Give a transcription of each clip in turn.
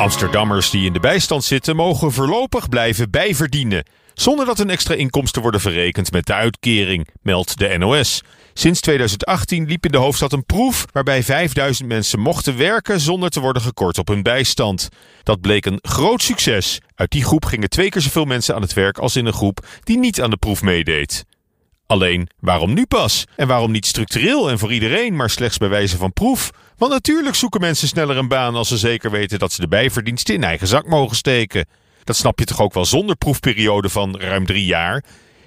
Amsterdammers die in de bijstand zitten mogen voorlopig blijven bijverdienen. Zonder dat hun extra inkomsten worden verrekend met de uitkering, meldt de NOS. Sinds 2018 liep in de hoofdstad een proef waarbij 5000 mensen mochten werken zonder te worden gekort op hun bijstand. Dat bleek een groot succes. Uit die groep gingen twee keer zoveel mensen aan het werk als in een groep die niet aan de proef meedeed. Alleen, waarom nu pas? En waarom niet structureel en voor iedereen, maar slechts bij wijze van proef? Want natuurlijk zoeken mensen sneller een baan als ze zeker weten dat ze de bijverdiensten in eigen zak mogen steken. Dat snap je toch ook wel zonder proefperiode van ruim drie jaar?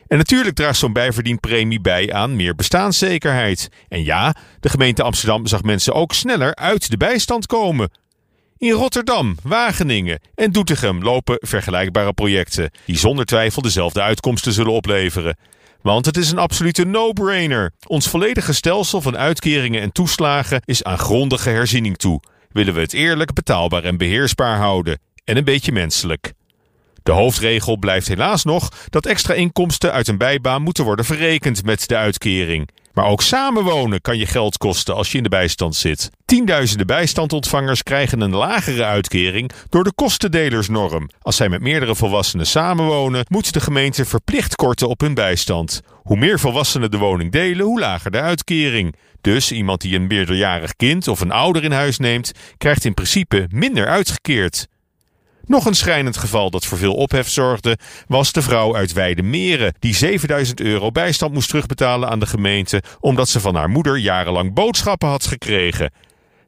En natuurlijk draagt zo'n bijverdienpremie bij aan meer bestaanszekerheid. En ja, de gemeente Amsterdam zag mensen ook sneller uit de bijstand komen. In Rotterdam, Wageningen en Doetinchem lopen vergelijkbare projecten die zonder twijfel dezelfde uitkomsten zullen opleveren. Want het is een absolute no-brainer. Ons volledige stelsel van uitkeringen en toeslagen is aan grondige herziening toe. Willen we het eerlijk, betaalbaar en beheersbaar houden. En een beetje menselijk. De hoofdregel blijft helaas nog dat extra inkomsten uit een bijbaan moeten worden verrekend met de uitkering. Maar ook samenwonen kan je geld kosten als je in de bijstand zit. Tienduizenden bijstandontvangers krijgen een lagere uitkering door de kostendelersnorm. Als zij met meerdere volwassenen samenwonen, moet de gemeente verplicht korten op hun bijstand. Hoe meer volwassenen de woning delen, hoe lager de uitkering. Dus iemand die een meerderjarig kind of een ouder in huis neemt, krijgt in principe minder uitgekeerd. Nog een schrijnend geval dat voor veel ophef zorgde, was de vrouw uit Weide-Meren die 7000 euro bijstand moest terugbetalen aan de gemeente omdat ze van haar moeder jarenlang boodschappen had gekregen.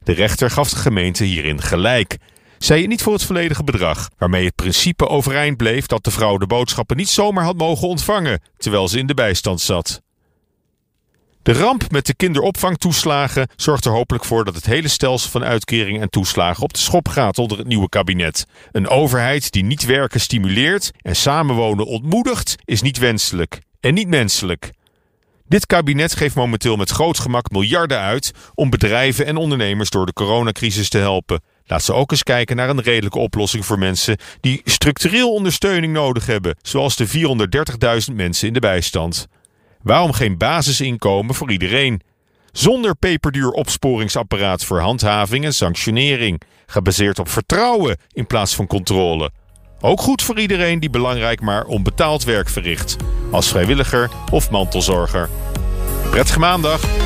De rechter gaf de gemeente hierin gelijk. Zij je niet voor het volledige bedrag, waarmee het principe overeind bleef dat de vrouw de boodschappen niet zomaar had mogen ontvangen terwijl ze in de bijstand zat. De ramp met de kinderopvangtoeslagen zorgt er hopelijk voor dat het hele stelsel van uitkeringen en toeslagen op de schop gaat onder het nieuwe kabinet. Een overheid die niet werken stimuleert en samenwonen ontmoedigt, is niet wenselijk en niet menselijk. Dit kabinet geeft momenteel met groot gemak miljarden uit om bedrijven en ondernemers door de coronacrisis te helpen. Laat ze ook eens kijken naar een redelijke oplossing voor mensen die structureel ondersteuning nodig hebben, zoals de 430.000 mensen in de bijstand. Waarom geen basisinkomen voor iedereen? Zonder peperduur opsporingsapparaat voor handhaving en sanctionering, gebaseerd op vertrouwen in plaats van controle. Ook goed voor iedereen die belangrijk maar onbetaald werk verricht, als vrijwilliger of mantelzorger. Prettige maandag!